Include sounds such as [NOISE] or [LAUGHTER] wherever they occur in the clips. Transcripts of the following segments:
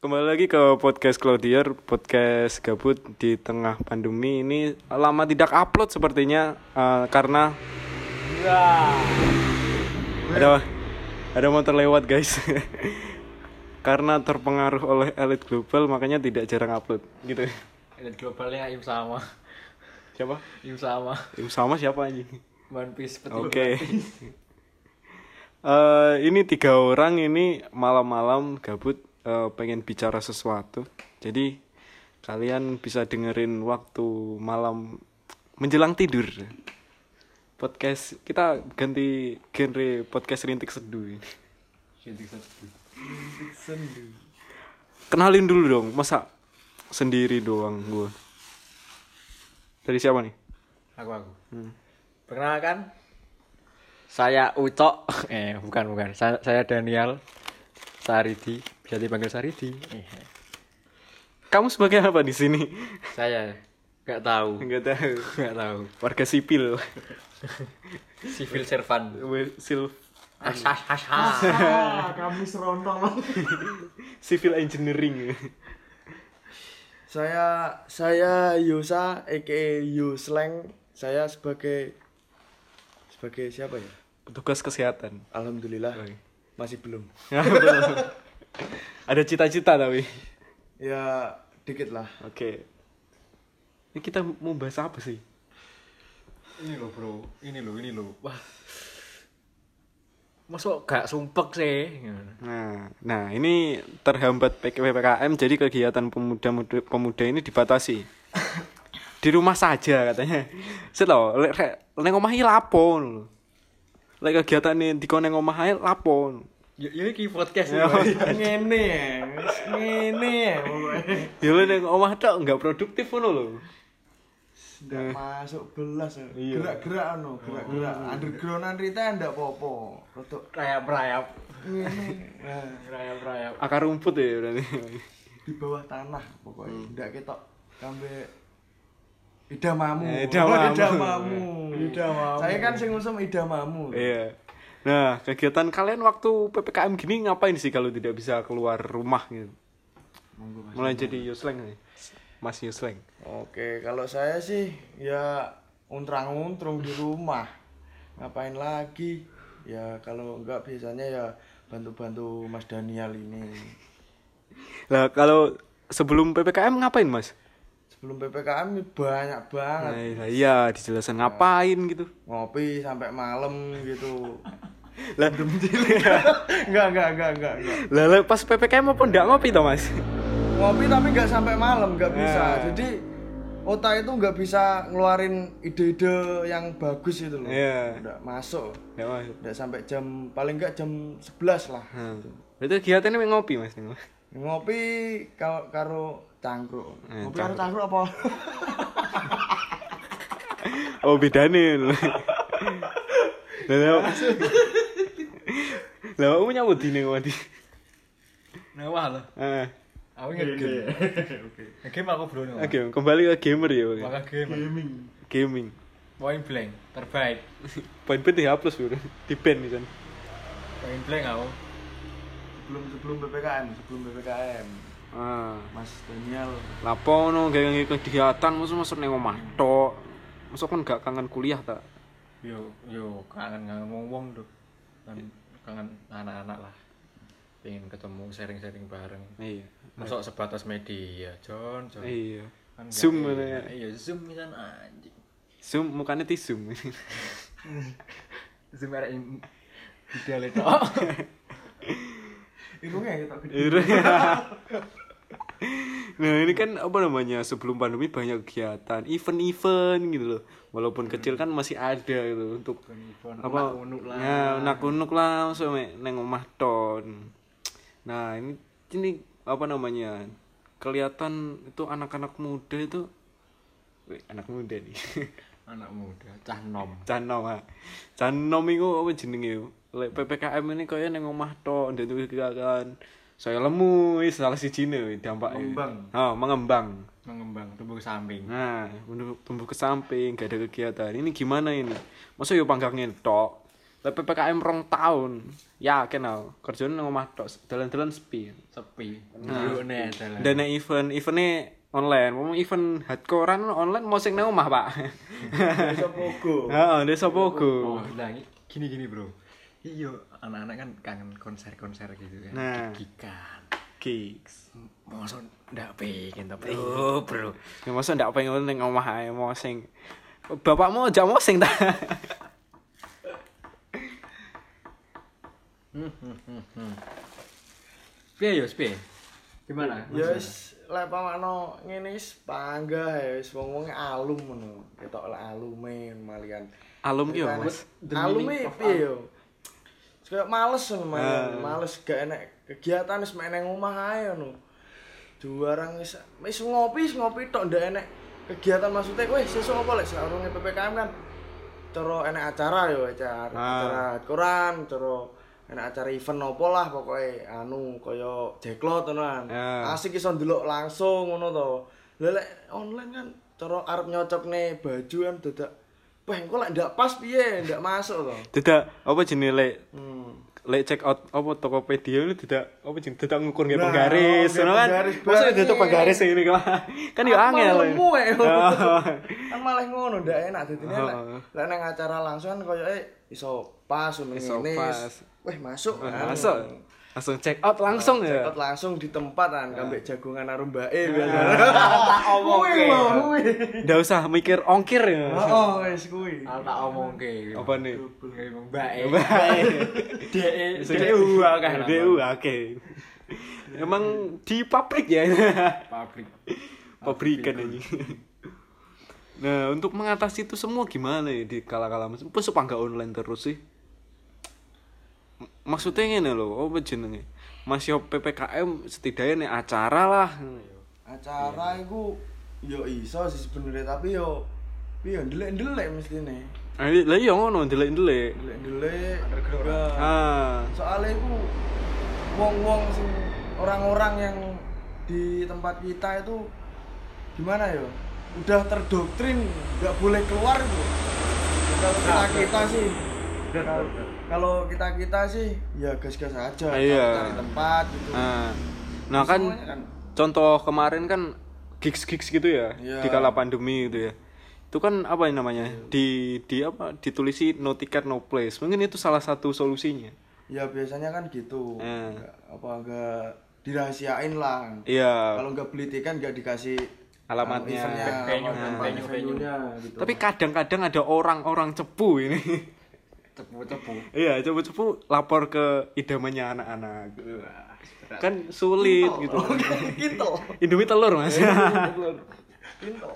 Kembali lagi ke podcast Claudier, podcast gabut di tengah pandemi ini lama tidak upload sepertinya eh, karena ada ada motor lewat guys. [LAUGHS] karena terpengaruh oleh elit global makanya tidak jarang upload gitu. Elit globalnya im sama. Siapa? Im sama. Im sama siapa anjing? One Piece Oke. Eh, ini tiga orang ini malam-malam gabut eh, pengen bicara sesuatu. Jadi kalian bisa dengerin waktu malam menjelang tidur. Podcast kita ganti genre podcast rintik seduh ini. Rintik seduh. Kenalin dulu dong, masa sendiri doang gue. Dari siapa nih? Aku aku. Hmm. Perkenalkan saya Ucok. [LAUGHS] Eh, bukan bukan. Saya, saya Daniel Saridi. Bisa dipanggil Saridi. Eh, Kamu sebagai apa di sini? saya nggak tahu. Enggak tahu. Nggak tahu. Warga sipil. Civil servant. Sil kami serontong civil engineering. saya saya Yusa aka Yusleng saya sebagai sebagai siapa ya Petugas kesehatan. alhamdulillah masih belum Ya, [LAUGHS] belum. Ada cita-cita tapi. ya dikit lah Oke. Ini kita mau bahas apa sih? Ini loh bro. Ini loh ini loh. Wah. Masuk gak sumpek sih. Nah, nah ini terhambat PPKM jadi kegiatan pemuda pemuda ini dibatasi. Di rumah saja katanya. Set lho, lek omah iki lapo. Lek kegiatan ini di neng omah ae lapo. Ya ini ki podcast Ya. ya. ngene ya wis ngene ya Ya lek neng omah tok enggak produktif ngono lho. ndak masuk belas ya. Iya. gerak-gerak anu gerak-gerak undergroundan Rita ndak popo rodok Rayap-rayap. [LAUGHS] Rayap-rayap. Akar rumput ya berarti. di bawah tanah pokoknya ndak ketok sampai idamamu Eh, idamamu. [LAUGHS] idamamu Idamamu. saya kan sing ngusum idamamu Iya. Nah, kegiatan kalian waktu PPKM gini ngapain sih kalau tidak bisa keluar rumah gitu? Monggo, Mas. Mulai jadi Yusleng nih. Mas Yusleng. Oke, kalau saya sih ya untrang-untrung di rumah. Ngapain lagi? Ya kalau enggak biasanya ya bantu-bantu Mas Daniel ini. Lah kalau sebelum PPKM ngapain, Mas? Sebelum PPKM banyak banget. Nah, iya, dijelasin ngapain gitu. Ngopi sampai malam gitu. Lah, [LAUGHS] enggak, enggak, enggak, enggak, enggak. lah lah, pas PPKM apa enggak ngopi toh, Mas? Ngopi tapi enggak sampai malam, enggak bisa. Nah. Jadi otak itu enggak bisa ngeluarin ide-ide yang bagus itu loh. Iya. Enggak masuk. Enggak masuk. Enggak sampai jam paling enggak jam 11 lah. Nah, berarti kegiatannya ngopi, Mas. ngopi karo karo cangkruk Eh, ngopi karo cangkruk apa [LAUGHS] Oh, bedane. [LAUGHS] lho. Lah, lah. Lah, kamu nyambut dine ngomong Mewah loh. Ah, Aku ngegame. [LAUGHS] Oke. Ngegame aku bro nih. oke, kembali ke gamer ya. oke. Maka game. gaming Gaming. Point blank terbaik. [LAUGHS] Poin pen dihapus bro, di pen kan. Point blank aku. sebelum sebelum ppkm sebelum ppkm Ah, mas Daniel lapo no gawe kegiatan masuk masuk neng omah tok. Masuk kan gak kangen kuliah tak? Yo yo kangen kangen wong wong tuh. Kan kangen anak-anak lah. Pengen ketemu sharing-sharing bareng. Iya. Masuk sebatas media, John, John. Iya. Kan Zoom mana ya? Iya, Zoom misalnya anjing. Zoom mukanya tisum. Zoom [LAUGHS] ada yang ideal itu. irungnya gede Iya. nah ini kan apa namanya sebelum pandemi banyak kegiatan event-event gitu loh walaupun kecil kan masih ada gitu untuk apa? Unak-unik lah. ya unak-unik lah langsung mek neng omah ton. Nah ini ini apa namanya? Kelihatan itu anak-anak muda itu Wih, anak muda nih. [LAUGHS] Anak muda, cah nom. canom ah. Canom iku apa jenenge? Lek PPKM ini kaya neng omah tok dan itu kegiatan saya lemu salah siji ne dampak Mengembang. mengembang Mengembang tumbuh ke samping. nah tumbuh, tumbuh ke samping gak ada kegiatan ini gimana ini masa yo panggangnya tok Lek PPKM rong tahun, yakin aku kerjane nang omah tok, dalan-dalan sepi. sepi ndrukne dalan Dan nek event eventnya online, mau event hardcorean online mau sing nang omah, Pak. Iso [LAUGHS] pogo. Heeh, desa Pogo. oh lah ini- gini gini bro iya anak-anak kan kangen konser-konser gitu kan Nah. gigikan Gigs. masa ndak pengen to bro bro Ya masa ndak pengen ning omah ae mau sing Bapakmu aja mau sing ta. piye yo piye gimana Ya wis lek pamakno ngene wis panggah ya wis wong-wonge alum ngono. Ketok lek alume malian. Alum ki yo, Mas. Alume piye yo? Kayak males ngono Ah. man. Males gak enek kegiatan wis mek nang omah ae ngono. Juarang wis wis ngopi, wis ngopi tok ndak enek kegiatan maksudnya weh sesuk apa lek saurunge PPKM kan cara enek acara yo acara Ah. acara koran cara enek acara event opo lah pokoknya anu kaya jeklot ngono kan Ah. asik iso ndelok langsung ngono to lek online kan cara arep nyocokne baju kan dadak wah engko lek ndak pas piye ndak masuk to Tidak apa jenenge lek hmm. Lek check out apa Tokopedia ini tidak apa jenenge tidak ngukur nggih Nah, penggaris, ngono kan. barang itu penggaris ini kan. Kan yo angel. [LAUGHS] kan malah ngono ndak enak dadi lek Oh. lek nang acara langsung kan koyo eh iso pas ngono Iso ngene pas. weh masuk kan. Masuk. Langsung check out langsung ya. Cekot langsung di tempat kan kambek jagungan karo mbake Ah. biasa. tak omong Kuwi lho, kuwi. Ndak usah mikir ongkir ya. Oh, wis kuwi. Al tak omong ke Apa nih? mbak de de uwa kan DU oke. Emang di pabrik ya. pabrik Pabrikan aja. Nah, untuk mengatasi itu semua gimana ya di kala-kala? Apa nggak online terus sih? Maksudnya ngene lho, apa jenenge? Mas yo PPKM setidaknya nih acara lah. Acara iku yo iso sih sebenarnya tapi yo piye ndelek-ndelek mestine. Ah, Lah iya ngono ndelek-ndelek. Ndelek-ndelek juga. Ah, Soalnya iku wong-wong sing orang-orang yang di tempat kita itu gimana yo? Udah terdoktrin nggak boleh keluar itu. Kalau kita kita sih kalau- kita kita sih ya gas-gas aja Iya. cari tempat gitu. ah. Nah kan kan contoh kemarin kan gigs-gigs gitu ya Iya. di kala pandemi gitu ya. Itu kan apa yang namanya? Di di apa? Ditulisi no ticket no place. Mungkin itu salah satu solusinya. Ya biasanya kan gitu. Nggak- apa enggak dirahasiain lah. Iya. Kalau enggak beli tiket enggak dikasih Alamatnya. eventnya, Venue, apa, venue, venue-nya gitu. Tapi kadang-kadang ada orang-orang cepu ini. [LAUGHS] tepu-tepu iya, cepu-cepu lapor ke idamannya anak-anak. Kan sulit gitu. Kinto. Indomie telur, Mas. Kinto.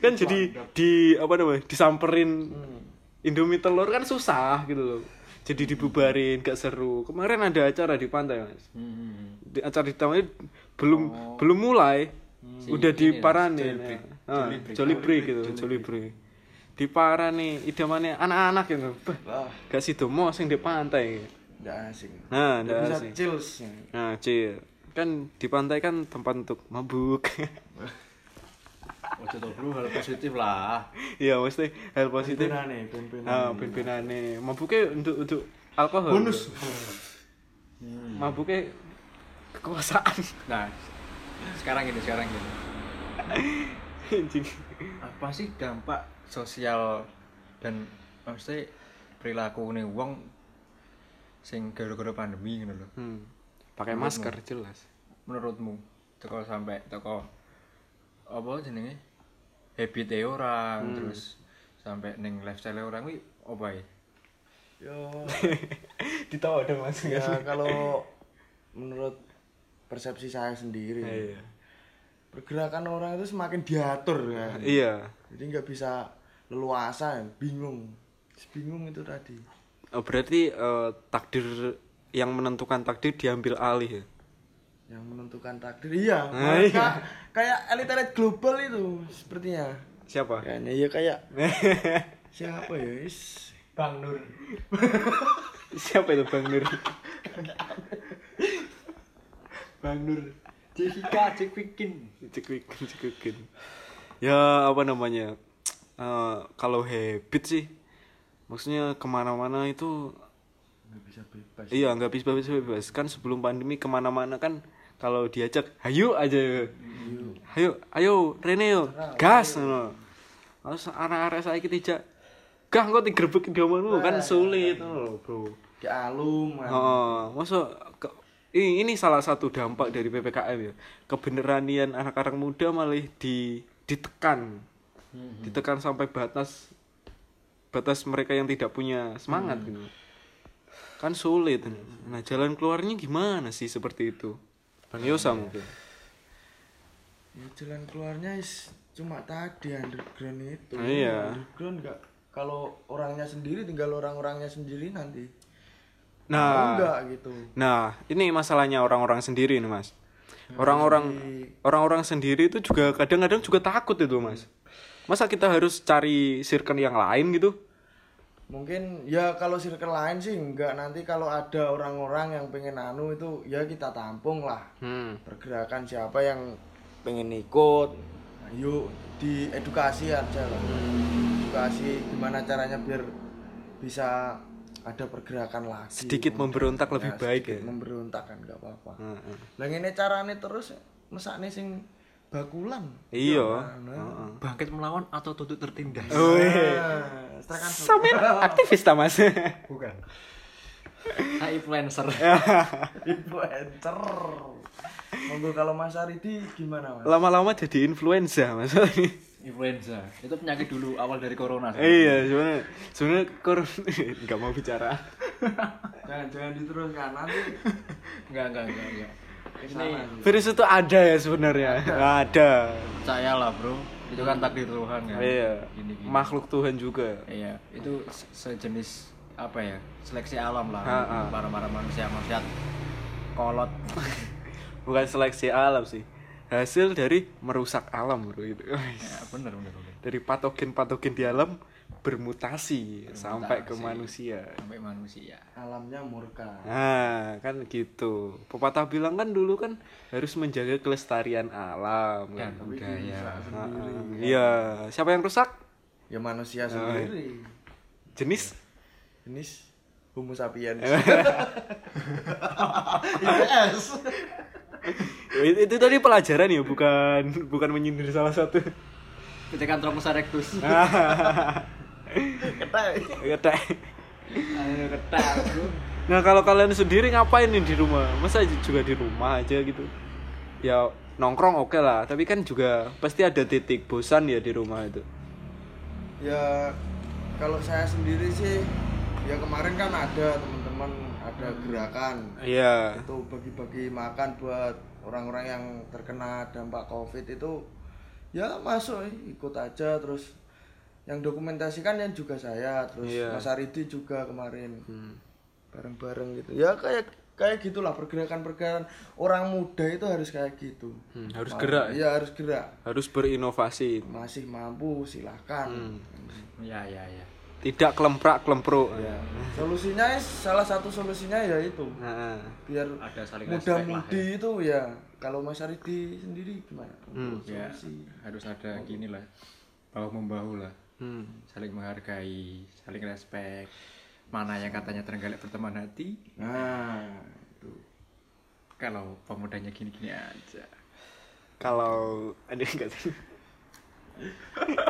kan jadi di apa namanya? Disamperin Indomie telur kan susah gitu loh. Jadi dibubarin, gak seru. Kemarin ada acara di pantai, Mas. hmm. Di acara di taman belum belum mulai. Udah Si ini, diparanin. Jolly Break. Ah, Jolly Break. Jolly Break. Diparani idamannya anak-anak gitu. Bah, gak sido mau sing di pantai. enggak asing. Nah, Nggak asing. chills. Nah, Cil. Kan di pantai kan tempat untuk mabuk. Ojo bro hal positif lah Iya, mesti hal positif. Benane, ben-benane. Ah, ben-benane. Mabuknya untuk untuk alkohol. Bonus. Mabuknya kekuasaan. nah sekarang gini sekarang [LAUGHS] Anjing. apa sih dampak sosial dan maksudnya perilaku nih wong sing gara-gara pandemi gitu loh Hmm. Pakai masker jelas. menurutmu teko sampai teko apa jenenge habit orang terus sampai neng lifestyle orang wi apa ya Yo, [LAUGHS] Ditawa dong Mas. ya kalau menurut persepsi saya sendiri, Iya. pergerakan orang itu semakin diatur kan. Iya. Jadi nggak bisa leluasa, bingung. Bingung itu tadi. Oh, berarti eh, takdir yang menentukan takdir diambil alih ya. Yang menentukan takdir, iya. Ah, Maka iya. kayak elite global itu sepertinya. Siapa? Kayaknya ya kayak [LAUGHS] siapa ya? Is Bang Nur [LAUGHS] Siapa itu Bang Nur? Bang Nur Jessica cek bikin Cekukin, cekukin. Ya apa namanya? Eh, kalau habit sih maksudnya ke mana-mana itu nggak bisa bebas. Iya nggak bisa bebas bebas. Kan sebelum pandemi ke mana-mana kan kalau diajak hayu aja. Hayu. Ayo Rene yo. Gas ngono. Harus arah-arah saya kita dijak gah kok digerebek di omonganmu kan sulit ngono lho, bro. Di alum kan. Oh, masa ke- ini, ini salah satu dampak dari PPKM ya. Kebeneranian anak-anak muda malah di ditekan. Ditekan sampai batas batas mereka yang tidak punya semangat gitu. Kan sulit. Nah, jalan keluarnya gimana sih seperti itu? Bang Yosa mungkin. ya jalan keluarnya is cuma tadi underground itu Iya. underground nggak kalau orangnya sendiri tinggal orang-orangnya sendiri nanti Nah, enggak gitu Nah, ini masalahnya orang-orang sendiri nih, Mas. Orang-orang orang-orang sendiri itu juga kadang-kadang juga takut itu, Mas. Masa kita harus cari circle yang lain gitu? mungkin ya kalau circle lain sih enggak nanti kalau ada orang-orang yang pengen anu itu ya kita tampung lah Hmm. pergerakan siapa yang pengen ikut ayo diedukasi aja lah edukasi gimana caranya biar bisa ada pergerakan lagi Sedikit memberontak lebih baik sedikit ya. memberontak kan nggak apa-apa Heeh. lah ini caranya terus mesakne sing bakulan. Iya. Nah, bangkit melawan atau tuntut tertindas? Oh, setekan Sampean [LAUGHS] aktivis ta, Mas? bukan. Nah, influencer. [LAUGHS] Influencer. Monggo kalau Mas Aridi gimana Mas? Lama-lama jadi influenza, Mas. influenza. Itu penyakit dulu awal dari corona iya, sebenarnya sebenarnya corona [LAUGHS] nggak mau bicara. jangan jangan diteruskan. Nanti enggak enggak enggak enggak ini Virus itu ada ya sebenarnya. Ada. percaya lah bro itu kan takdir Tuhan kan Iya. gini gini Makhluk Tuhan juga. iya itu se- sejenis apa ya seleksi alam lah Ha, ha. para para manusia manusia kolot [LAUGHS] Bukan seleksi alam sih. Hasil dari merusak alam, Bro itu. ya bener bener bener Dari patogen-patogen di alam bermutasi, sampai ke Bermutasi. manusia. sampai manusia alamnya murka Nah, kan gitu. Pepatah bilang kan dulu kan harus menjaga kelestarian alam kan. dan budaya Ah, ah. Iya, siapa yang rusak? ya manusia Oh, sendiri Jenis jenis Homo sapiens [LAUGHS] IPS itu, itu tadi pelajaran ya, bukan bukan menyindir salah satu. Pithecanthropus erectus [LAUGHS] Ketek. ayo ketar bro Nah kalau kalian sendiri ngapain nih di rumah? Masa juga di rumah aja gitu? Ya nongkrong oke lah, tapi kan juga pasti ada titik bosan ya di rumah itu. ya kalau saya sendiri sih ya kemarin kan ada teman-teman ada gerakan Iya. itu bagi-bagi makan buat orang-orang yang terkena dampak covid itu ya masuk ikut aja terus yang dokumentasikan yang juga saya terus Iya. Mas Aridi juga kemarin. Hmm. bareng-bareng gitu. Ya kayak kayak gitulah pergerakan-pergerakan. Orang muda itu harus kayak gitu. Hmm, harus Mau- gerak ya? iya harus gerak. Harus berinovasi. masih mampu silahkan Hmm. ya ya ya. Tidak kelemprak kelempruk. ya solusinya salah satu solusinya ya itu. Nah, biar ada saling muda mudi itu ya. Kalau Mas Aridi sendiri gimana? Hmm. ya harus ada gini lah. Bahu membahu lah hmm. saling menghargai saling respect mana yang katanya terenggalek berteman hati nah itu kalau pemudanya gini-gini aja Kalau ada enggak sih? [LAUGHS]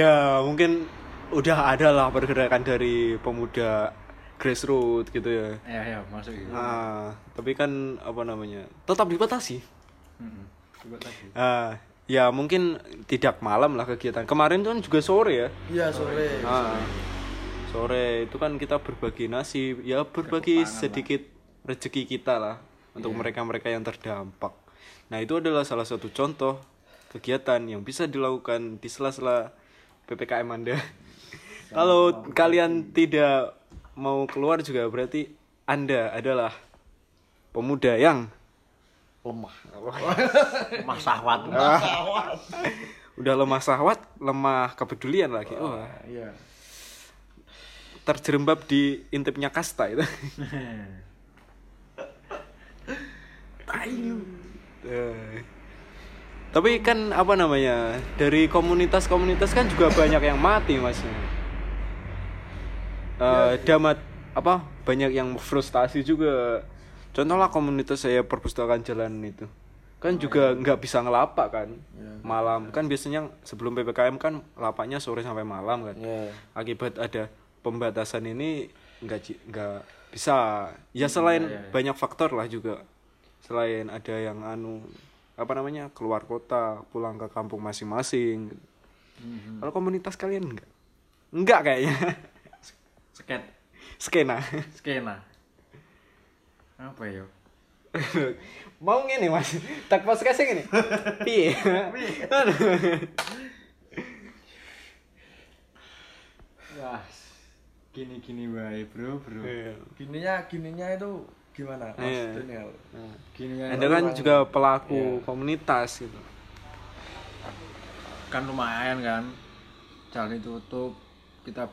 ya mungkin udah ada lah pergerakan dari pemuda grassroots gitu ya. ya ya masuk itu Ah, tapi kan apa namanya? Tetap dibatasi. Mm-mm. coba tadi Ah, ya mungkin tidak malam lah kegiatan. Kemarin tuh kan juga sore ya. iya sore Ah, sore itu kan kita berbagi nasib, ya berbagi sedikit rezeki kita lah untuk mereka-mereka yang terdampak. Nah itu adalah salah satu contoh kegiatan yang bisa dilakukan di sela-sela ppkm anda. Kalau kalian tidak mau keluar juga berarti anda adalah pemuda yang lemah. [LAUGHS] Mas sahwat. Udah lemah sahwat, lemah kepedulian lagi. Wah, iya. Terjerembab di intipnya kasta itu. Eh, Tapi kan apa namanya dari komunitas-komunitas kan juga banyak yang mati mas. eh damat apa banyak yang frustasi juga contohlah komunitas saya perpustakaan jalanan itu. Kan juga nggak bisa ngelapak kan malam. Kan biasanya sebelum ppkm kan lapaknya sore sampai malam kan. Iya. akibat ada pembatasan ini nggak nggak bisa. Ya selain banyak faktor lah juga. Selain ada yang anu apa namanya keluar kota pulang ke kampung masing-masing. Kalau komunitas kalian enggak enggak kayaknya. Sket, skena. Skena. Apa ya? [LAUGHS] mau ngene mas tak pas kasih ngene [LAUGHS] piye Wah, gini-gini wae, Bro, Bro. Iya. Gininya gininya itu gimana? Mas Iya. Daniel? Gini kan anda kan juga pelaku komunitas gitu kan lumayan kan. Jalan ditutup, kita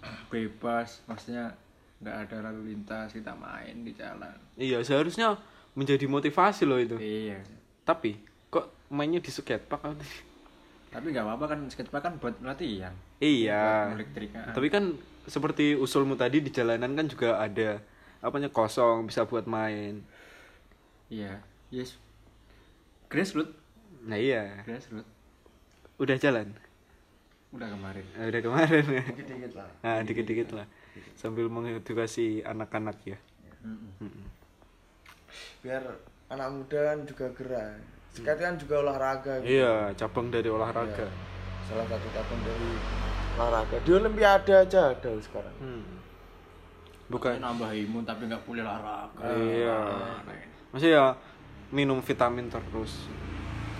[CLEARS THROAT] bebas, maksudnya nggak ada lalu lintas, kita main di jalan. iya seharusnya menjadi motivasi loh itu Iya. tapi kok mainnya di skatepark? Tapi nggak apa-apa kan skatepark kan buat latihan. iya ah. tapi kan seperti usulmu tadi di jalanan kan juga ada apanya kosong bisa buat main Iya. Yes. Grassroot. nah iya Grassroot. udah jalan Udah kemarin. Eh, udah kemarin Dikit-dikit lah. nah dikit-dikit lah sambil mengedukasi anak-anak ya Biar anak muda kan juga gerak. Skate kan juga olahraga. gitu. iya cabang dari olahraga Salah satu cabang dari olahraga. Di Olimpiade aja ada sekarang. Hmm. bukan nambah imun tapi nggak boleh olahraga. iya maksudnya ya minum vitamin terus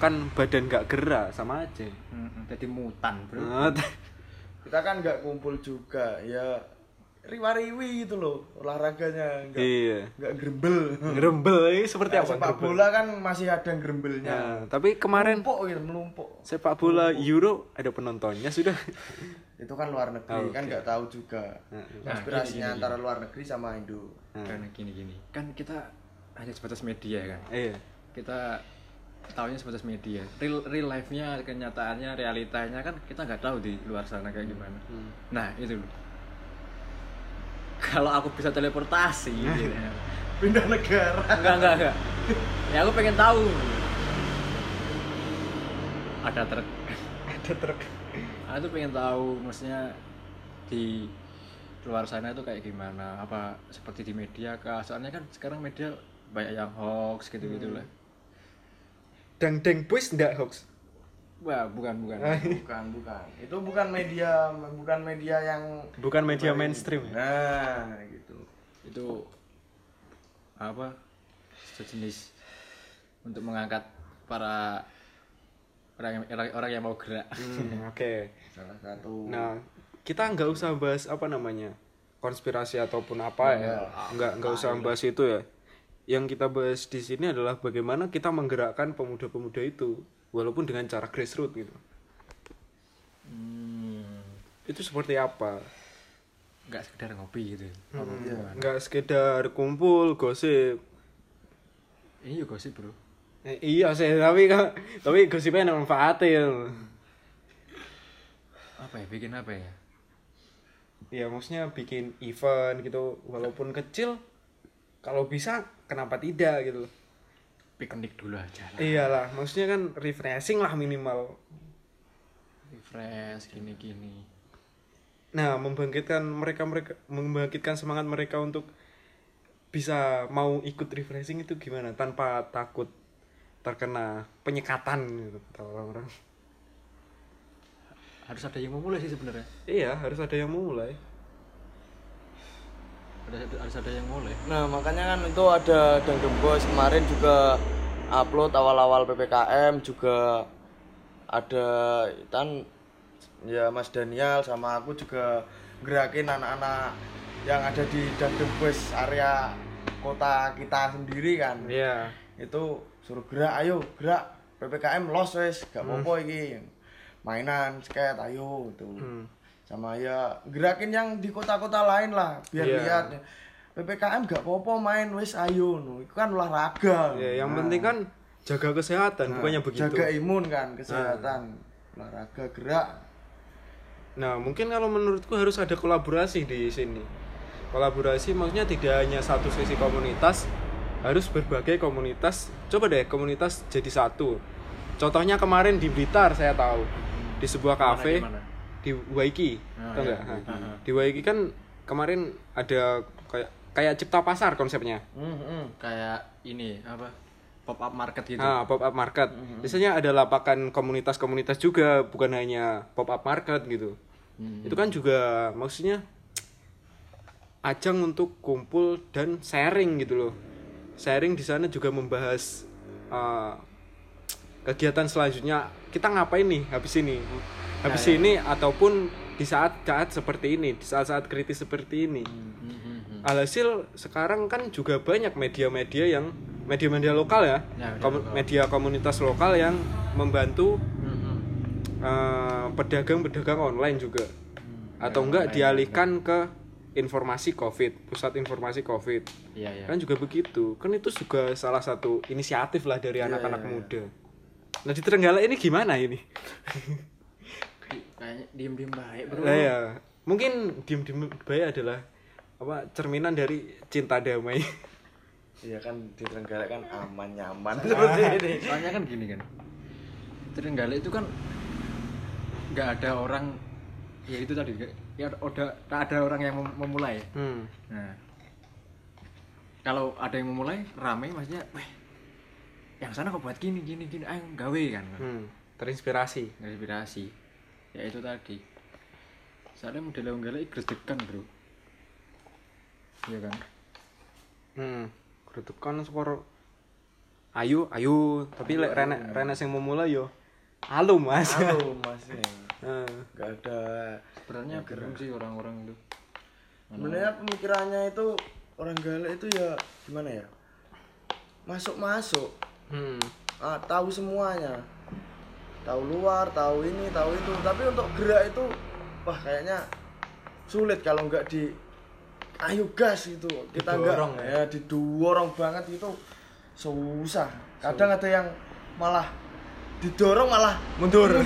kan badan nggak gerak sama aja Jadi mutan, Bro. Nah, [LAUGHS] Kita kan nggak kumpul juga. Ya riwa-riwi gitu loh olahraganya nggak iya nggak gerembel. ngerembel ini seperti Kayak apa sepak ngerembel? bola kan masih ada gerembelnya. Nah, tapi kemarin melumpuk gitu, melumpuk. sepak bola Euro ada penontonnya sudah [LAUGHS] Itu kan luar negeri, kan nggak tahu juga. Nah, Konspirasinya antara luar negeri sama Indo. Karena gini-gini. Kan kita hanya sebatas media kan. iya Kita tahunya sebatas media. Real real life-nya, kenyataannya, realitanya kan kita nggak tahu di luar sana kayak gimana. Nah, itu loh. Kalau aku bisa teleportasi [LAUGHS] gitu. Pindah negara. Enggak, enggak, enggak. Ya aku pengen tahu. Ada truk. ada truk Aku tuh pengen tahu maksudnya di luar sana itu kayak gimana? Apa seperti di media kah? Soalnya kan sekarang media banyak yang hoax gitu-gitu lah. dang dang boys ndak hoax Wah, bukan bukan. [LAUGHS] Bukan, bukan. Itu bukan media, bukan media yang bukan media mainstream ya? Nah, gitu. itu apa? Sejenis untuk mengangkat para orang yang, orang, orang yang mau gerak. Hmm, [LAUGHS] oke Salah satu. nah kita nggak usah bahas apa namanya konspirasi ataupun apa ya nggak nggak usah bahas itu ya yang kita bahas di sini adalah bagaimana kita menggerakkan pemuda-pemuda itu walaupun dengan cara grassroots gitu Hmm, itu seperti apa nggak sekedar ngopi gitu. nggak sekedar kumpul gosip Ini juga sih, Bro. Eh, iya sih tapi kan tapi gosipnya ada manfaatnya Apa ya? Bikin apa ya? ya maksudnya bikin event gitu walaupun kecil kalau bisa kenapa tidak gitu loh Piknik dulu aja lah. iyalah maksudnya kan refreshing lah minimal Refresh gini-gini. nah membangkitkan mereka mereka membangkitkan semangat mereka untuk bisa mau ikut refreshing itu gimana tanpa takut terkena penyekatan gitu orang-orang Harus ada yang memulai sih sebenarnya. iya harus ada yang mulai Harus ada, yang mulai. Nah, makanya kan itu ada Dangdum Boys kemarin juga upload awal-awal PPKM juga ada kan ya Mas Daniel sama aku juga gerakin anak-anak yang ada di Dangdum Boys area kota kita sendiri kan. iya Itu suruh gerak, ayo gerak PPKM los wes, gak apa-apa iki. Mainan, skate, ayo tuh. Sama ya gerakin yang di kota-kota lain lah biar Iya. lihat PPKM gak apa-apa main wes ayo no. Itu kan olahraga. ya yang penting kan jaga kesehatan bukannya begitu Jaga imun kan, kesehatan. Olahraga gerak. Nah, mungkin kalau menurutku harus ada kolaborasi di sini. Kolaborasi maksudnya tidak hanya satu sisi komunitas, harus berbagai komunitas. Coba deh komunitas jadi satu. Contohnya kemarin di Blitar saya tahu di sebuah kafe gimana? Di Waiki, Ah, tau iya, nggak? iya. Ah, ah. Di Waiki kan kemarin ada kayak kayak cipta pasar konsepnya. Hmm, hmm. kayak ini apa pop up market gitu Ah, pop up market. Mm-hmm. Biasanya ada lapakan komunitas-komunitas juga, bukan hanya pop up market gitu. Hmm. Itu kan juga maksudnya ajang untuk kumpul dan sharing gitu loh. Sharing di sana juga membahas uh, kegiatan selanjutnya. Kita ngapain nih habis ini? Habis Ya, ya. ini ataupun di saat-saat seperti ini, di saat-saat kritis seperti ini. Hmm, hmm, hmm. Alhasil sekarang kan juga banyak media-media yang media-media lokal ya, Ya, media kom- lokal. media komunitas lokal yang membantu Hmm, hmm. eh, pedagang-pedagang online juga, atau ya, enggak online, dialihkan ke informasi COVID, pusat informasi COVID, iya iya kan juga begitu, kan itu juga salah satu inisiatif lah dari anak-anak iya, iya. muda. Nah di Trenggalek ini gimana ini? [LAUGHS] kayaknya diem diem baik bro Lah ya, mungkin diem-diem baik adalah apa cerminan dari cinta damai. Iya kan di Trenggalek kan aman nyaman [LAUGHS] seperti ini. soalnya kan gini kan Trenggalek itu kan nggak ada orang ya itu tadi ya udah tak ada orang yang mem- memulai Hmm. nah kalau ada yang memulai rame maksudnya weh yang sana kok buat gini gini gini ayo gawe kan Hmm. Terinspirasi. inspirasi ya itu tadi. Soalnya model Trenggalek gredekan bro. Iya kan? Hmm. Gretekan skor ayo ayo tapi lek renek renek sing memulai yo halo mas. Halo [LAUGHS] Mas. Eh, Gak ada. Sebenarnya belum sih orang-orang itu. Sebenarnya pemikirannya itu orang Galek itu ya gimana ya? Masuk-masuk, hmm. ah, tahu semuanya. Tahu luar, tahu ini, tahu itu. Tapi untuk gerak itu wah kayaknya sulit kalau nggak di ayo gas itu kita nggak ya. Didorong banget itu susah. Kadang ada yang malah didorong malah mundur. [LAUGHS]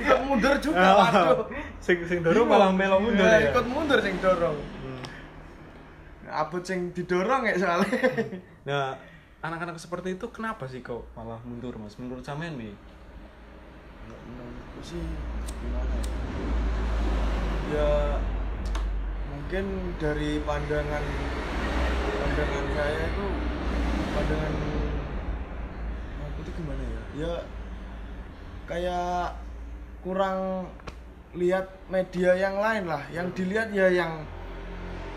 ikut mundur juga Oh. waduh. sing sing dorong malah melo mundur Ya, ya. ikut mundur sing dorong. Hmm. abut sing didorong ya soalnya. Nah anak-anak seperti itu kenapa sih kok malah mundur mas? Menurut sampean nih menurutku sih gimana ya? Ya mungkin dari pandangan pandangan saya itu pandangan aku itu gimana ya? Ya kayak kurang lihat media yang lain lah. Yang dilihat ya yang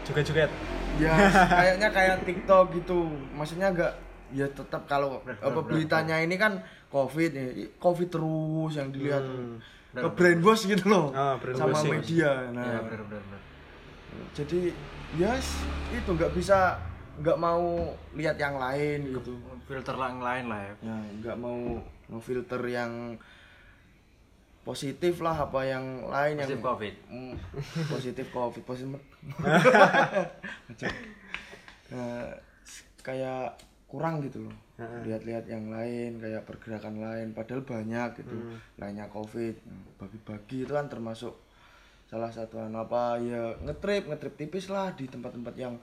juga juga ya kayaknya kayak TikTok gitu. Maksudnya enggak ya tetap kalau apa [LAUGHS] beritanya ini kan covid ya. Covid terus yang dilihat. Hmm. ke brainwash gitu loh. Ah, sama media ya nah. bener bener bener. jadi yes itu nggak bisa nggak mau lihat yang lain gitu. filter yang lain lah ya. Ya nggak mau ngefilter yang positif lah apa yang lain Positif yang COVID. Mm, positif covid positif [LAUGHS] [LAUGHS] Nah, kayak kurang gitu loh lihat-lihat yang lain kayak pergerakan lain padahal banyak gitu lainnya covid bagi-bagi itu kan termasuk salah satu anu apa ya ngetrip ngetrip tipis lah di tempat-tempat yang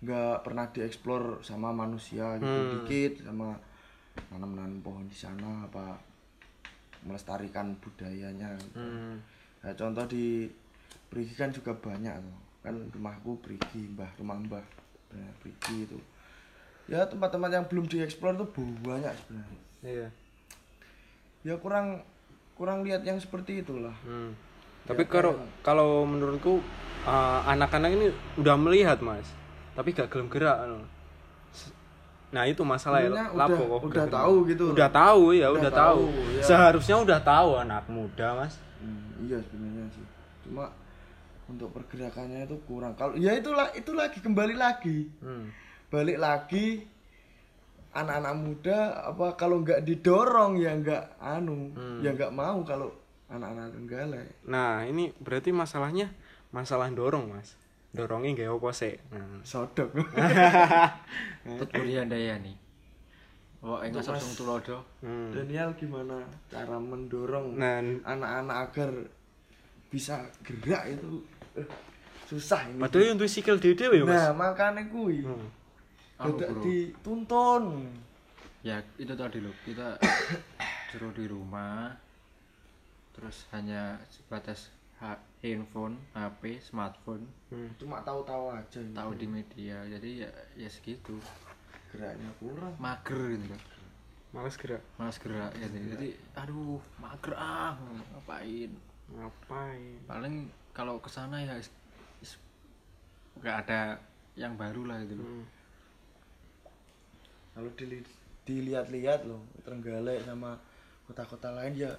nggak pernah dieksplor sama manusia gitu dikit sama nanam-nanam pohon di sana apa melestarikan budayanya gitu. Hmm. Nah, contoh di Perigi kan juga banyak tuh. Kan rumahku Perigi, Mbah, rumah Mbah. Nah, Perigi itu. Ya tempat-tempat yang belum dieksplor tuh banyak sebenarnya. iya Ya kurang kurang lihat yang seperti itulah. Hmm. Tapi kalau kalau menurutku uh, anak-anak ini udah melihat mas, tapi gak gelem gerak. anu. Nah itu masalah ya. Lapo udah- udah tahu gitu. Udah tahu ya, Udah udah, tahu. tahu, ya. Seharusnya udah tahu anak muda mas. Hmm, iya sebenarnya sih. Cuma untuk pergerakannya itu kurang. Kalau ya itulah itu lagi kembali lagi. Hmm. Balik lagi anak-anak muda apa kalau nggak didorong ya nggak anu ya nggak mau kalau anak-anak tenggalek Nah ini berarti masalahnya masalah dorong mas. Dorongnya gak apa sih. Nah. sodok [LAUGHS] Tut Burian Daya nih Wah, enggak langsung tulodo. Hmm. Daniel gimana cara mendorong Nah anak-anak agar bisa gerak itu eh, susah ini Padahal untuk sikil dhewe ya, Mas. nah makanya kuwi Hmm. Anu, tidak dituntun. Ya itu tadi loh. Kita [COUGHS] suruh di rumah terus hanya sebatas ha- handphone HP smartphone. Hmm. cuma tahu-tahu aja tahu di media jadi ya ya segitu. Geraknya kurang. Mager gitu kan Males gerak. malas gerak ya jadi aduh mager ah ngapain? Ngapain? paling kalau ke sana ya nggak ada yang baru lah gitu loh. Hmm. Kalau dili- dilihat-lihat loh Trenggalek sama kota-kota lain ya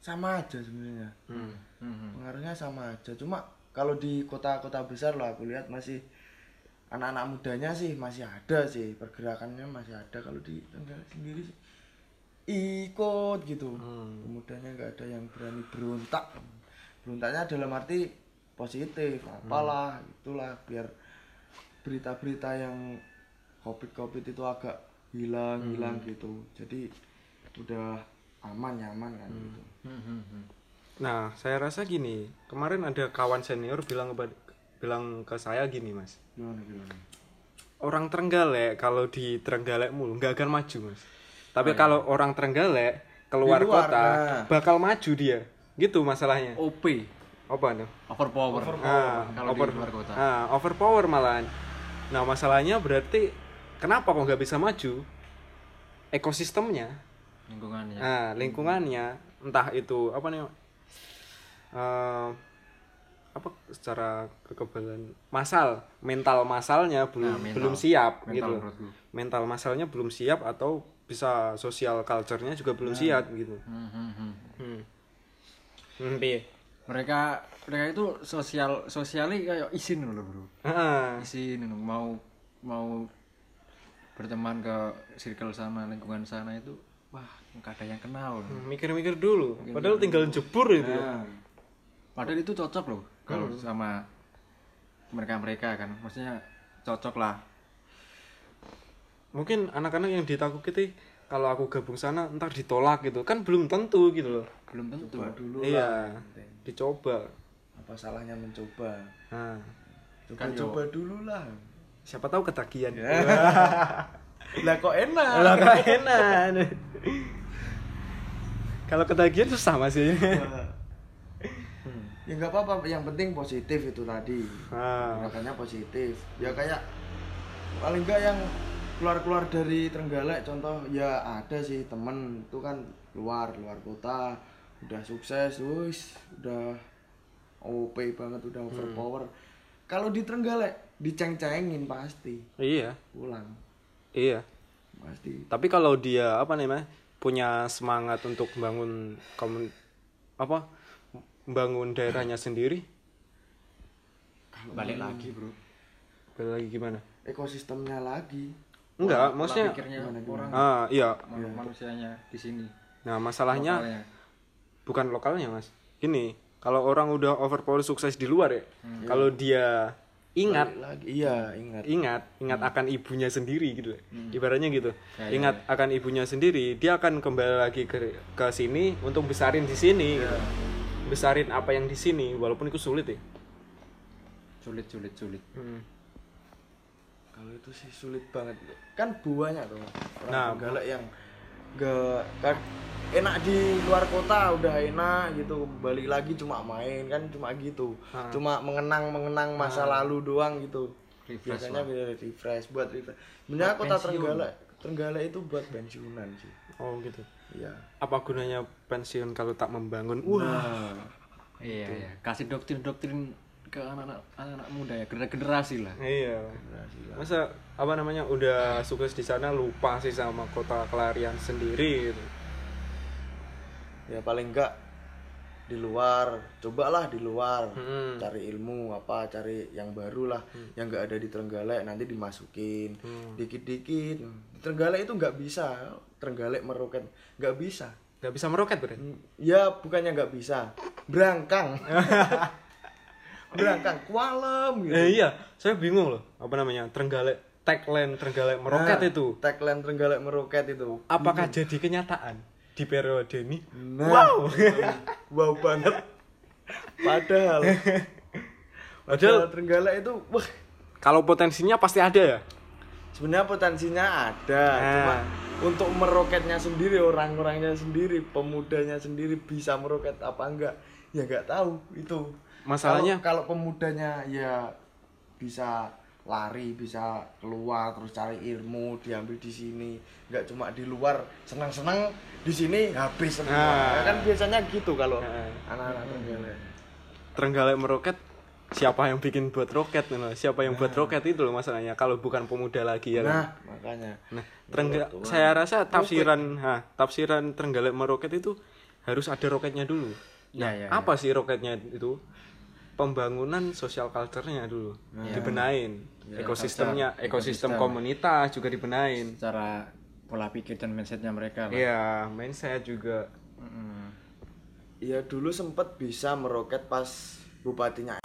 sama aja sebenarnya Hmm. Mhm. pengaruhnya sama aja cuma kalau di kota-kota besar loh aku lihat masih anak-anak mudanya sih masih ada sih pergerakannya masih ada kalau di Trenggalek sendiri sih ikut gitu Hmm. pemudanya nggak ada yang berani berontak berontaknya dalam arti positif apalah itulah biar berita-berita yang covid-covid itu agak hilang hilang gitu jadi udah aman nyaman kan gitu Mhm. Nah, saya rasa gini, kemarin ada kawan senior bilang kepada bilang ke saya gini, Mas. gimana gimana Orang Trenggalek kalau di Trenggalek mulu nggak akan maju, Mas. Tapi kalau orang Trenggalek keluar luar, kota nah. bakal maju dia. Gitu masalahnya. OP Apa tuh? overpower Ah, kalau over, di luar kota ah, overpower malahan. Nah, masalahnya berarti kenapa kok nggak bisa maju? Ekosistemnya, lingkungannya nah, lingkungannya, entah itu apa nih, eh, apa secara kekebalan masal, mental masalnya belum Nah, mental. belum siap Mental gitu. Mental masalnya belum siap atau bisa sosial culture-nya juga belum siap gitu. Mhm. Hmm. Hmm, piye? mereka mereka itu sosial sosialnya kayak izin loh bro Heeh. izin mau mau berteman ke circle sana lingkungan sana itu wah nggak ada yang kenal. Hmm, mikir-mikir dulu. Padahal tinggal jebur itu. nah, padahal itu cocok loh kalau sama mereka mereka kan. Maksudnya cocok lah. Mungkin anak-anak yang ditakuti kalau aku gabung sana ntar ditolak gitu. Kan belum tentu gitu loh. belum tentu. Coba dulu iya, lah. dicoba. apa salahnya mencoba? Nah, coba Kan yo- coba dulu lah siapa tahu ketagihan. [LAUGHS] lah kok enak? Lah kan enak. [LAUGHS] Kalau ketagihan susah masih. [LAUGHS] ya nggak apa-apa. Yang penting positif itu tadi. Ah. gerakannya positif. Ya kayak paling enggak yang keluar-keluar dari Trenggalek contoh ya ada sih temen. Itu kan luar luar kota. Udah sukses wis udah OP banget udah overpower. Kalau di Trenggalek diceng-cengin pasti Iya, pulang iya. pasti Tapi kalau dia apa namanya punya semangat untuk membangun komun apa membangun daerahnya sendiri, balik lagi bro balik lagi gimana? ekosistemnya lagi Enggak, Pola maksudnya pikirnya gimana, gimana? orang ah iya. man- manusianya di sini Nah, masalahnya Lokalnya. bukan lokalnya, Mas. Gini, kalau orang udah overpower sukses di luar ya, kalau dia ingat. Balik lagi. Iya ingat. Ingat ingat akan ibunya sendiri gitu ibaratnya gitu. Ya, ya, ingat akan ibunya sendiri dia akan kembali lagi ke ke sini untuk besarin di sini gitu. besarin apa yang di sini walaupun itu sulit ya. Sulit sulit sulit. Kalau itu sih sulit banget. Kan banyak tuh orang Nah, Trenggalek yang gak kan enak di luar kota udah enak gitu. Balik lagi cuma main kan cuma gitu. Ah. cuma mengenang mengenang masa lalu doang gitu. Refresh biasanya biar refresh buat refresh. Sebenarnya kota pensiun. Trenggalek Trenggalek itu buat pensiunan sih. Oh gitu. Iya. Apa gunanya pensiun kalau tak membangun? Wah. Nah. Iya iya. Kasih doktrin doktrin ke anak-anak anak muda ya gener- generasi lah. Iya. Masa apa namanya udah sukses di sana lupa sih sama kota kelarian sendiri gitu. ya paling enggak di luar cobalah di luar. Hmm. cari ilmu apa cari yang baru lah yang enggak ada di Trenggalek nanti dimasukin. Hmm. dikit-dikit. Di Trenggalek itu nggak bisa. Trenggalek meroket nggak bisa. Nggak bisa meroket berarti? Ya bukannya nggak bisa. Berangkang [LAUGHS] berangkang kualem gitu. Eh, iya. Saya bingung loh apa namanya Trenggalek tagline Trenggalek meroket Nah, itu. tagline Trenggalek meroket itu. Apakah jadi kenyataan di periode ini? Nah, wow. [LAUGHS] wow banget. [LAUGHS] Padahal padahal Trenggalek itu wah. Kalau potensinya pasti ada ya. sebenarnya potensinya ada Nah. cuma untuk meroketnya sendiri orang-orangnya sendiri pemudanya sendiri bisa meroket apa enggak ya nggak tahu itu Masalahnya- kalau, kalau pemudanya ya bisa lari bisa keluar terus cari ilmu diambil di sini. Nggak cuma di luar senang-senang di sini habis semua. Nah. Ya kan biasanya gitu kalau Nah. anak-anak Trenggalek. Trenggalek meroket siapa yang bikin buat roket loh. siapa yang buat roket itu loh masalahnya kalau bukan pemuda lagi ya kan? Nah makanya. Nah Trengga- saya rasa tafsiran ha, tafsiran Trenggalek meroket itu harus ada roketnya dulu. Ya, ya, apa sih roketnya itu pembangunan sosial culture-nya dulu dibenain ekosistemnya ekosistem komunitas juga dibenain secara pola pikir dan mindsetnya mereka lah. iya mindset juga. Iya dulu sempet bisa meroket pas bupatinya.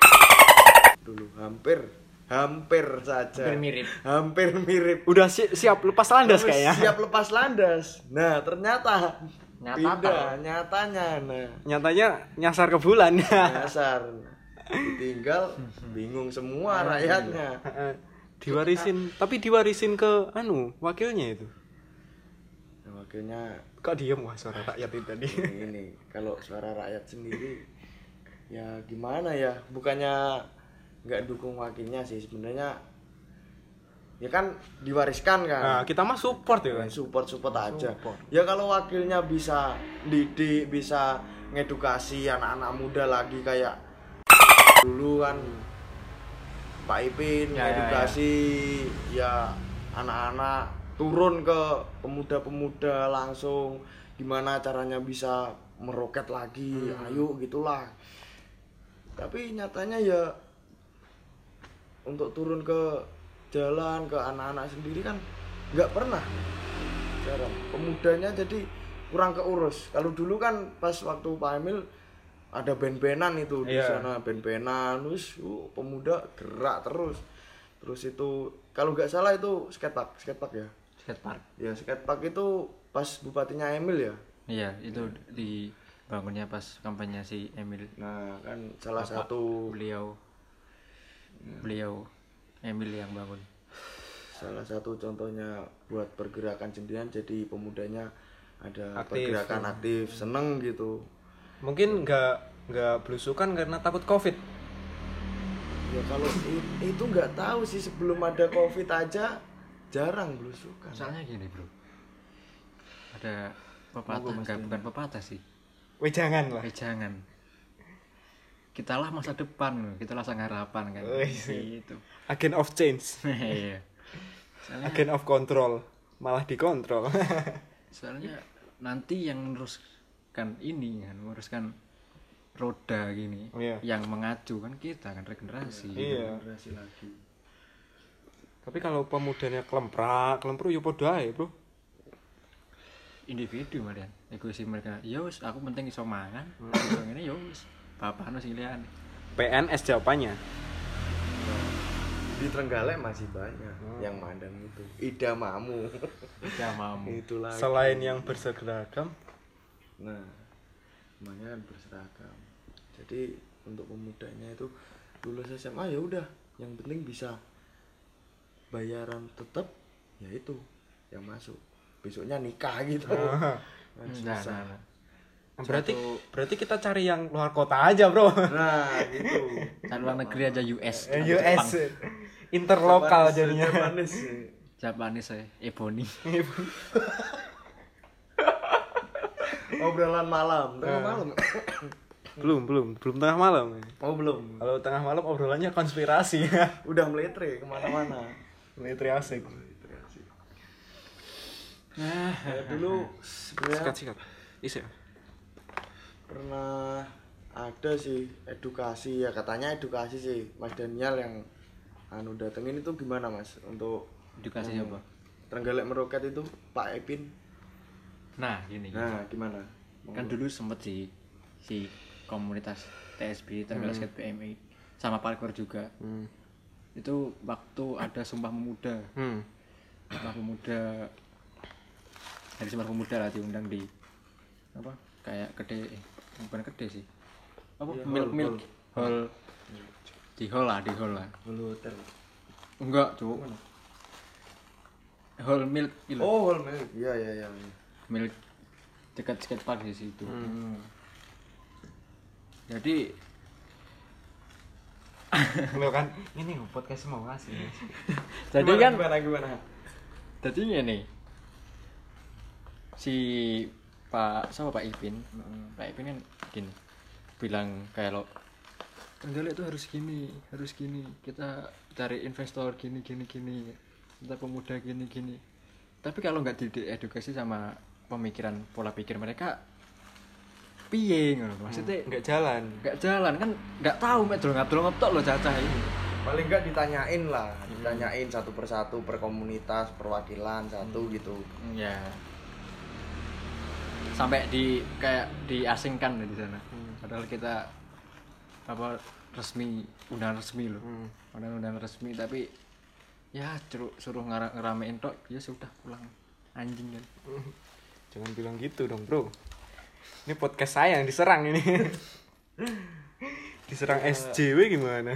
Dulu hampir hampir saja. Hampir mirip. hampir mirip. Udah si- siap lepas landas kayaknya. siap lepas landas. Nah ternyata Nyata pindah nyatanya. Nah. Nyatanya nyasar ke bulan. Dasar ditinggal [LAUGHS] bingung semua rakyatnya. [LAUGHS] Diwarisin tapi diwarisin ke anu wakilnya itu? Nah, wakilnya kok diem wah suara rakyat itu tadi? Ini kalau suara rakyat sendiri ya gimana ya? Bukannya nggak dukung wakilnya sih sebenarnya ya kan diwariskan kan? Nah kita mah support ya kan? Support support aja. Ya kalau wakilnya bisa didik bisa ngedukasi anak-anak muda lagi kayak dulu kan Pak Ipin Ya, ya, ngedukasi ya anak-anak turun ke pemuda-pemuda langsung gimana caranya bisa meroket lagi ayo gitulah. Tapi nyatanya ya untuk turun ke jalan ke anak-anak sendiri kan nggak pernah. Sekarang pemudanya jadi kurang keurus. Kalau dulu kan pas waktu Pak Emil ada band-bandan itu di Iya. sana band-bandan terus uh, pemuda gerak terus. Terus itu kalau nggak salah itu skatepark skatepark ya? Skatepark ya skatepark itu pas bupatinya Emil ya? Iya itu dibangunnya pas kampanye si Emil. Nah kan salah Bapak satu. beliau. Beliau Emil yang bangun. Salah satu contohnya buat pergerakan sendirian jadi pemudanya ada Aktif. pergerakan aktif seneng gitu mungkin nggak nggak belusukan karena takut covid. Ya kalau itu nggak tahu sih sebelum ada covid aja jarang belusukan. Soalnya gini bro. Ada pepatah enggak bukan pepatah sih. Weh jangan lah. Eh, jangan kita lah masa depan kita lah sang harapan kan. Wih. gitu. Agen of change. [LAUGHS] Iya. Soalnya agen of control. Malah dikontrol. [LAUGHS] Soalnya nanti yang meneruskan ini kan meneruskan roda gini Iya. yang mengacu kan kita kan regenerasi iya. Generasi lagi. Tapi kalau pemudanya kelemprak kelempru ya podo ae bro. Individu malian egoisi mereka. Ya wis aku penting iso mangan. Iso ngene ya wis. Bapak anu sing liyane. PNS jawabannya? Di Trenggalek masih banyak yang mandang itu. Idamamu. Ya mamu [LAUGHS] itulah selain yang berseragam nah namanya kan berseragam. Jadi untuk pemudanya itu lulus SMA ya udah yang penting bisa bayaran tetap ya itu yang masuk. Besoknya nikah gitu. Ah. Kan nah, susah. nah, nah. berarti berarti kita cari yang luar kota aja bro. Nah gitu. Kan luar negeri aja US Eh, US interlokal jadinya. Japanis. Japanis saya Ebony obrolan malam. Tengah Nah. malam. [COUGHS] Belum belum. Belum tengah malam oh belum. Kalau tengah malam obrolannya konspirasi. [LAUGHS] Udah meletre ke mana-mana. Military asik. Ya, dulu sebenarnya sikat sikat. Isi pernah ada sih edukasi ya katanya edukasi sih Mas Daniel yang anu datengin itu gimana Mas? Untuk edukasi apa? Trenggalek meroket itu Pak Epin nah gini nah gimana? Kan dulu sempet sih si komunitas TSB Trenggalek Skate PMI sama parkour juga. Hmm. itu waktu ada sumpah pemuda. Hmm. sumpah pemuda dari sumpah pemuda lah diundang di apa kayak gede eh, bukan gede sih. Apa? Iya, milk hall, milk. hall. Di hall lah di hall lah. Hulu hotel. enggak cuk. Hall milk gitu Oh, hall milk. Iya, iya, iya. iya. Milk dekat skatepark di situ Hmm. jadi [LAUGHS] lo kan ini podcast mau ngasih [LAUGHS] jadi Gimana, kan gimana gimana? jadi ini si Pak siapa Pak Ipin? Pak Ipin kan gini bilang kayak lo Trenggalek itu harus gini harus gini. Kita cari investor gini gini gini. Kita pemuda gini gini. Tapi kalau nggak diedukasi sama pemikiran pola pikir mereka piye ngono maksudnya nggak jalan. nggak jalan kan nggak tahu mek dolong dolong ngetok lo cacah ini. Paling enggak ditanyain lah, ditanyain satu persatu per komunitas, perwakilan satu gitu. ya sampai di kayak diasingkan di sana. Padahal kita apa resmi undangan resmi loh undangan undangan resmi tapi ya suruh suruh ngeramein tok ya sudah pulang. Anjing kan jangan bilang gitu dong bro ini podcast saya yang diserang ini [LAUGHS] diserang SJW gimana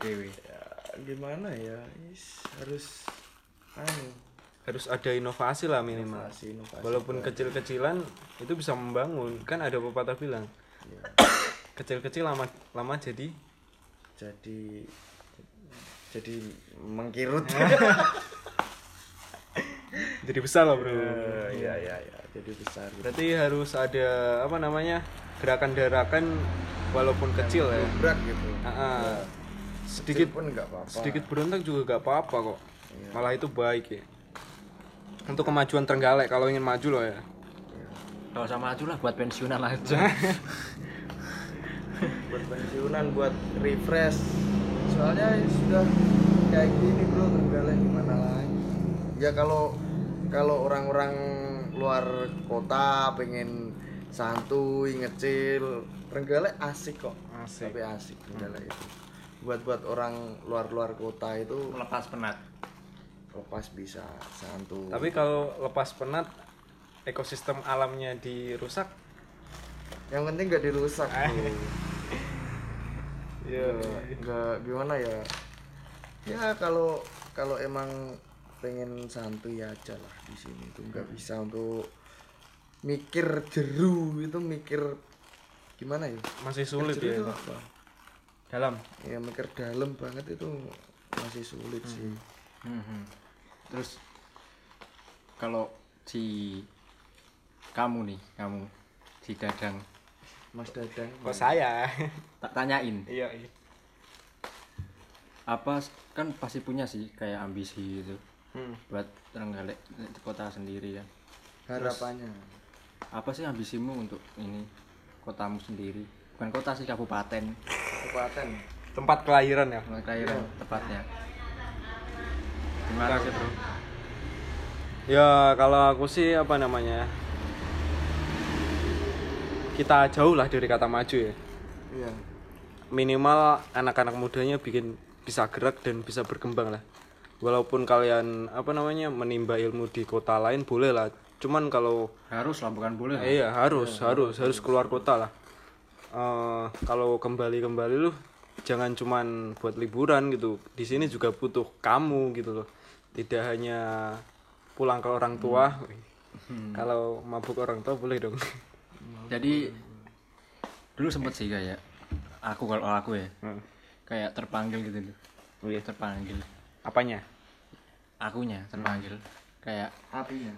dewe Ya, gimana ya? Is, harus anu, harus ada inovasi lah minimal inovasi, inovasi. walaupun kecil-kecilan itu bisa membangun kan ada pepatah bilang Iya. kecil-kecil lama lama jadi jadi jadi mengkirut. [LAUGHS] jadi besar lah bro Iya, iya, iya. Jadi besar. gitu. berarti harus ada apa namanya gerakan-gerakan walaupun kecil ya Berat gitu. Ah, ah. Kecil sedikit pun enggak apa-apa. sedikit berontak juga gak apa-apa kok Iya. malah itu baik ya untuk kemajuan Trenggalek kalau ingin maju loh ya kalau sama maju lah buat pensiunan aja [LAUGHS] buat pensiunan buat refresh soalnya ya sudah kayak gini bro Trenggalek gimana lagi ya kalau kalau orang-orang luar kota pengen santuy ngecil Trenggalek asik kok. Asik. tapi asik Trenggalek itu. Buat buat orang luar-luar kota itu melepas penat. lepas bisa santuy. Tapi kalau lepas penat ekosistem alamnya dirusak? Yang penting gak dirusak [LAUGHS] ya nggak nggak gimana ya? Ya kalau kalau emang pengen santuy aja lah di sini. Tuh nggak bisa untuk mikir jeru itu mikir gimana ya? Masih sulit ya itu itu. apa? Dalam? Ya mikir dalam banget itu masih sulit sih. Mhm. terus kalau si kamu nih kamu si dadang. Mas Dadang. Kok saya? Tak tanyain. Iya iya. Apa kan pasti punya sih kayak ambisi gitu Hmm. buat Trenggalek di kota sendiri kan. Harapannya. apa sih ambisimu untuk ini kotamu sendiri? Bukan kota sih kabupaten. Kabupaten. Tempat kelahiran ya? Kelahiran tepatnya. Gimana sih bro? Ya kalau aku sih apa namanya kita jauh lah dari kata maju ya. Iya. Minimal anak-anak mudanya bikin bisa gerak dan bisa berkembang lah walaupun kalian apa namanya menimba ilmu di kota lain boleh lah. Cuman kalau harus lah bukan boleh eh, iya harus harus harus. keluar kota lah. Eh, kalau kembali kembali lu jangan cuman buat liburan gitu. Di sini juga butuh kamu gitu loh. Tidak hanya pulang ke orang tua. Kalau mabuk orang tua boleh dong. Jadi dulu sempet sih kayak aku kalau aku ya Hmm. kayak terpanggil gitu loh. Oh iya. terpanggil apanya? Akunya terpanggil. Kayak hatinya.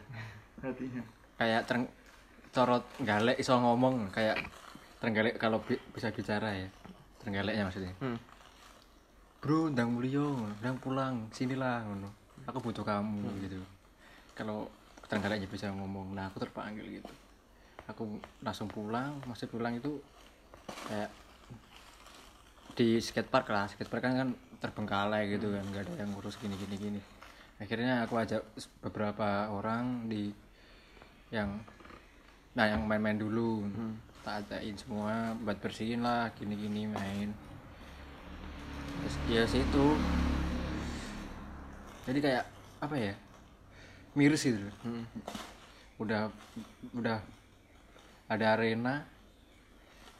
Hatinya. Kayak tereng corot galek iso ngomong kayak terenggalek kalau bi- bisa bicara ya. Terenggaleknya maksudnya. Hmm. bro ndang mulio ndang pulang sinilah ngono. Aku butuh kamu gitu. Kalau terenggaleknya bisa ngomong nah aku terpanggil gitu. Aku langsung pulang masih pulang itu kayak di skatepark lah. Skatepark kan kan terbengkalai gitu kan. Nggak ada yang ngurus gini gini gini. Akhirnya aku ajak beberapa orang di yang nah yang main-main dulu. Tak ajakin semua buat bersihin lah gini gini main. Terus ya situ. Jadi kayak apa ya miris gitu. Loh. udah udah ada arena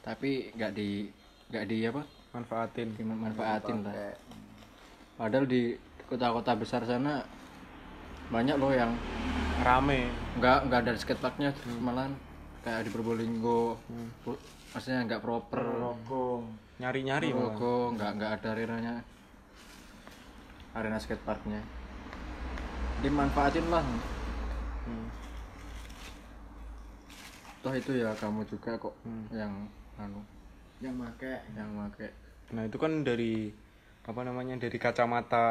tapi nggak di nggak di apa manfaatin dimanfaatin lah. padahal di kota-kota besar sana banyak loh yang rame. nggak nggak ada skateparknya malahan kayak di Probolinggo. Pu- maksudnya nggak proper. Rokok nyari-nyari malah. logo nggak nggak ada arenanya. Arena skateparknya. Dimanfaatin lah. Toh itu ya kamu juga kok yang anu yang make. Yang make. Nah itu kan dari apa namanya dari kacamata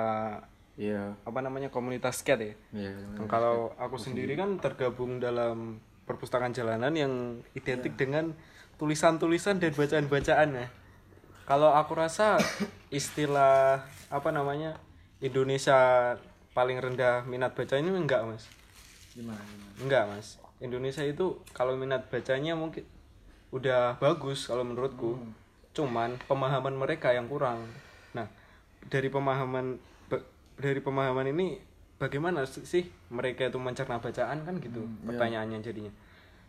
iya. apa namanya komunitas skate ya? Iya Nah, kalau aku sendiri. kan tergabung dalam perpustakaan jalanan yang identik dengan tulisan-tulisan dan bacaan-bacaan ya. Kalau aku rasa [COUGHS] istilah apa namanya Indonesia paling rendah minat baca ini enggak mas, gimana gimana? Enggak mas. Indonesia itu kalau minat bacanya mungkin udah bagus kalau menurutku, cuman pemahaman mereka yang kurang. Nah dari pemahaman dari pemahaman ini bagaimana sih mereka itu mencerna bacaan kan gitu pertanyaannya jadinya.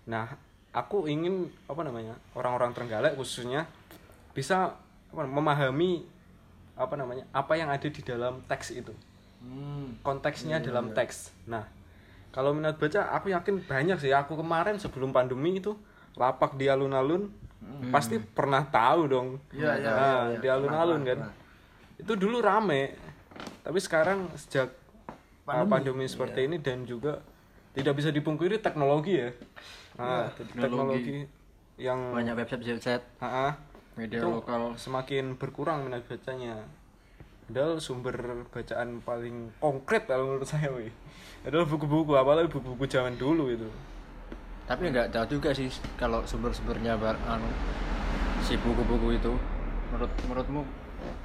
Nah aku ingin apa namanya orang-orang Trenggalek khususnya bisa apa, memahami apa namanya apa yang ada di dalam teks itu hmm. konteksnya dalam teks. Nah, kalau minat baca, aku yakin banyak sih. Aku kemarin sebelum pandemi itu lapak di alun-alun, pasti pernah tahu dong. Iya, iya, Nah, iya, iya. di alun-alun Pernah, kan. Itu dulu rame, tapi sekarang sejak uh, pandemi, seperti ini dan juga tidak bisa dipungkiri teknologi ya. Nah, teknologi yang banyak website website media Itu- lokal semakin berkurang minat bacanya. Padahal sumber bacaan paling konkret kalau menurut saya, wih. Adalah buku-buku, apalagi buku-buku zaman dulu itu. Tapi nggak tahu juga sih kalau sumber-sumbernya bar anu si buku-buku itu menurut menurutmu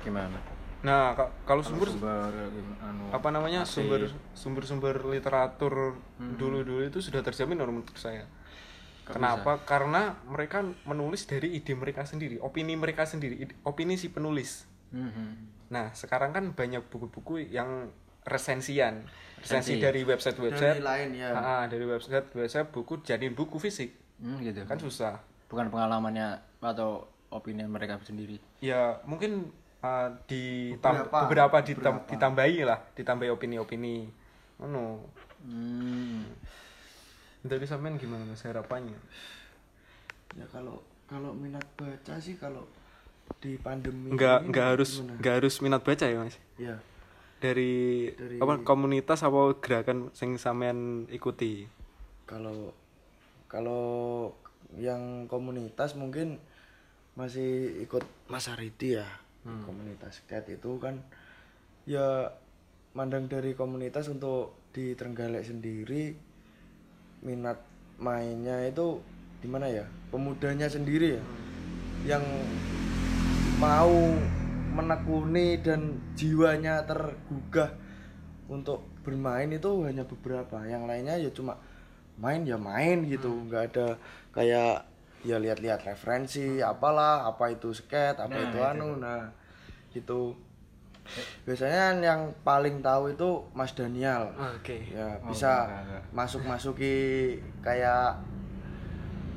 gimana Nah, ka- kalau sumber sumber anu apa namanya asli. sumber sumber-sumber literatur dulu-dulu itu sudah terjamin menurut saya. Kenapa? Karena mereka menulis dari ide mereka sendiri, opini mereka sendiri, ide- opini si penulis. Mhm. Nah, sekarang kan banyak buku-buku yang resensian, resensi dari website-website dari lain ya Ah, dari website website buku jadiin buku fisik Hmm, gitu kan susah. bukan pengalamannya atau opini mereka sendiri Ya mungkin ah, ditam- Beberapa. beberapa, ditam- ditambahi lah, ditambahi opini-opini. Anu, hmm. dari sampean gimana mas harapannya? ya kalau kalau minat baca sih kalau di pandemi Enggak ini enggak harus gimana? enggak harus minat baca ya mas. ya Dari, Dari- apa komunitas apa gerakan sing sampean ikuti? kalau kalau yang komunitas mungkin masih ikut Mas Aridi ya komunitas cat itu kan ya mandang dari komunitas untuk di Trenggalek sendiri minat mainnya itu gimana ya? Pemudanya sendiri ya yang mau menekuni dan jiwanya tergugah untuk bermain itu hanya beberapa. Yang lainnya ya cuma main ya main gitu. Nggak ada kayak ya lihat-lihat referensi apalah apa itu skate apa itu anu. nah gitu. Biasanya yang paling tahu itu Mas Daniel. Oke. ya bisa masuk masuki kayak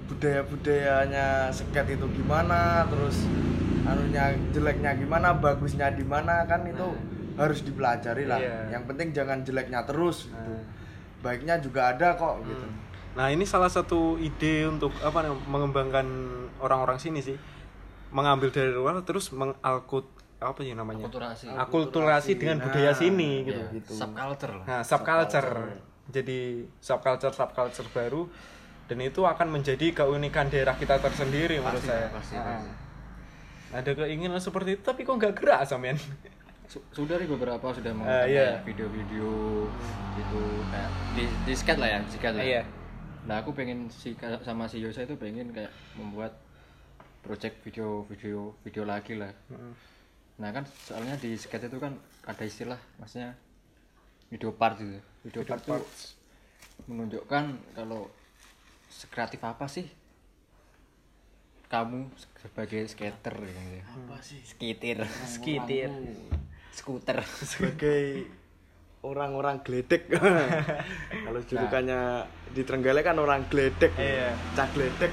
budaya budayanya skate itu gimana terus anunya jeleknya gimana bagusnya di mana kan itu harus dipelajari lah Iya. yang penting jangan jeleknya terus gitu. baiknya juga ada kok gitu Nah ini salah satu ide untuk apa mengembangkan orang-orang sini sih, mengambil dari luar terus mengalkut apa sih namanya? Akulturasi. Akulturasi dengan budaya sini gitu. gitu. subculture lah Nah subculture, jadi subculture subculture baru dan itu akan menjadi keunikan daerah kita tersendiri menurut saya. pasti, Ah. Ada keinginan seperti itu tapi kok nggak gerak sampean? Su- sudah nih beberapa sudah mau Ah, iya. video-video gitu kayak di, di skate lah ya di skate lah Iya. nah aku pengen si sama si Yosa itu pengen kayak membuat project video video video lagi lah nah kan soalnya di skate itu kan ada istilah maksudnya video part gitu video, part itu menunjukkan kalau sekreatif apa sih? Kamu sebagai skater gitu apa sih? Skitir. Skitir. Skuter. Sebagai orang-orang geledek [LAUGHS] kalau julukannya di Trenggalek kan orang geledek Iya. cah geledek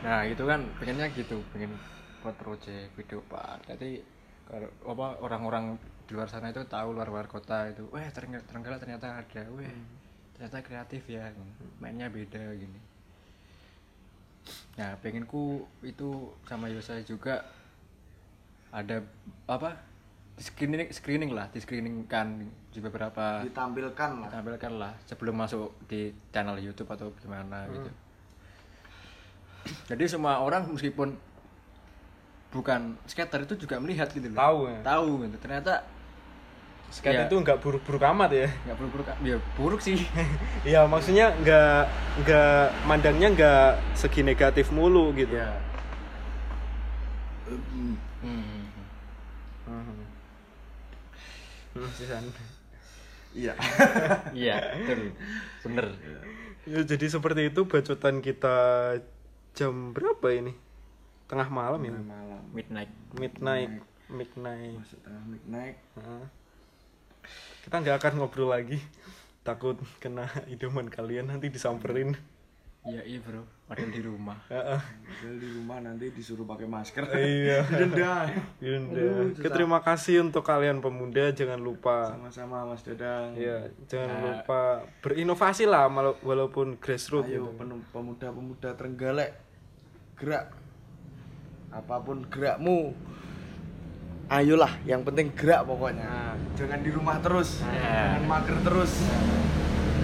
nah itu kan pengennya gitu pengen buat project video part jadi kalau apa orang-orang di luar sana itu tahu luar luar kota itu weh ternyata ternyata ternyata ada weh ternyata kreatif ya mainnya beda gini nah pengenku itu sama Yosa juga ada apa di screening screening lah di screening kan di beberapa ditampilkan lah tampilkan lah sebelum masuk di channel YouTube atau gimana gitu. Jadi semua orang meskipun bukan skater itu juga melihat gitu loh. Tahu ya. Tahu gitu. Ternyata skate Ya. itu nggak buruk-buruk amat ya nggak buruk-buruk ya buruk sih. [LAUGHS] Iya maksudnya nggak nggak mandangnya nggak segi negatif mulu gitu. ya. Hmm. Hmm. Hmm, Sisan. iya [LAUGHS] Iya, betul. Bener. Ya, jadi seperti itu bacotan kita jam berapa ini? Tengah malam ini. malam Midnight. Midnight. Midnight. masuk tengah midnight Heeh. Kita nggak akan ngobrol lagi. Takut kena idaman kalian nanti disamperin. Iya, iya, Bro. Padahal di rumah. Heeh. Padahal di rumah nanti disuruh pakai masker Iya. [LAUGHS] denda Oke, terima kasih untuk kalian pemuda. Jangan lupa sama-sama mas dadang Ya, jangan Nah. lupa berinovasi lah walaupun grassroots ayo gitu. pemuda-pemuda Trenggalek gerak apa pun gerakmu ayolah yang penting gerak pokoknya Nah. jangan di rumah terus Nah. jangan mager terus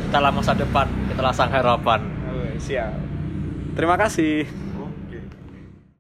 Kita lah masa depan, kita lah sang harapan. Oh, siap. Terima kasih.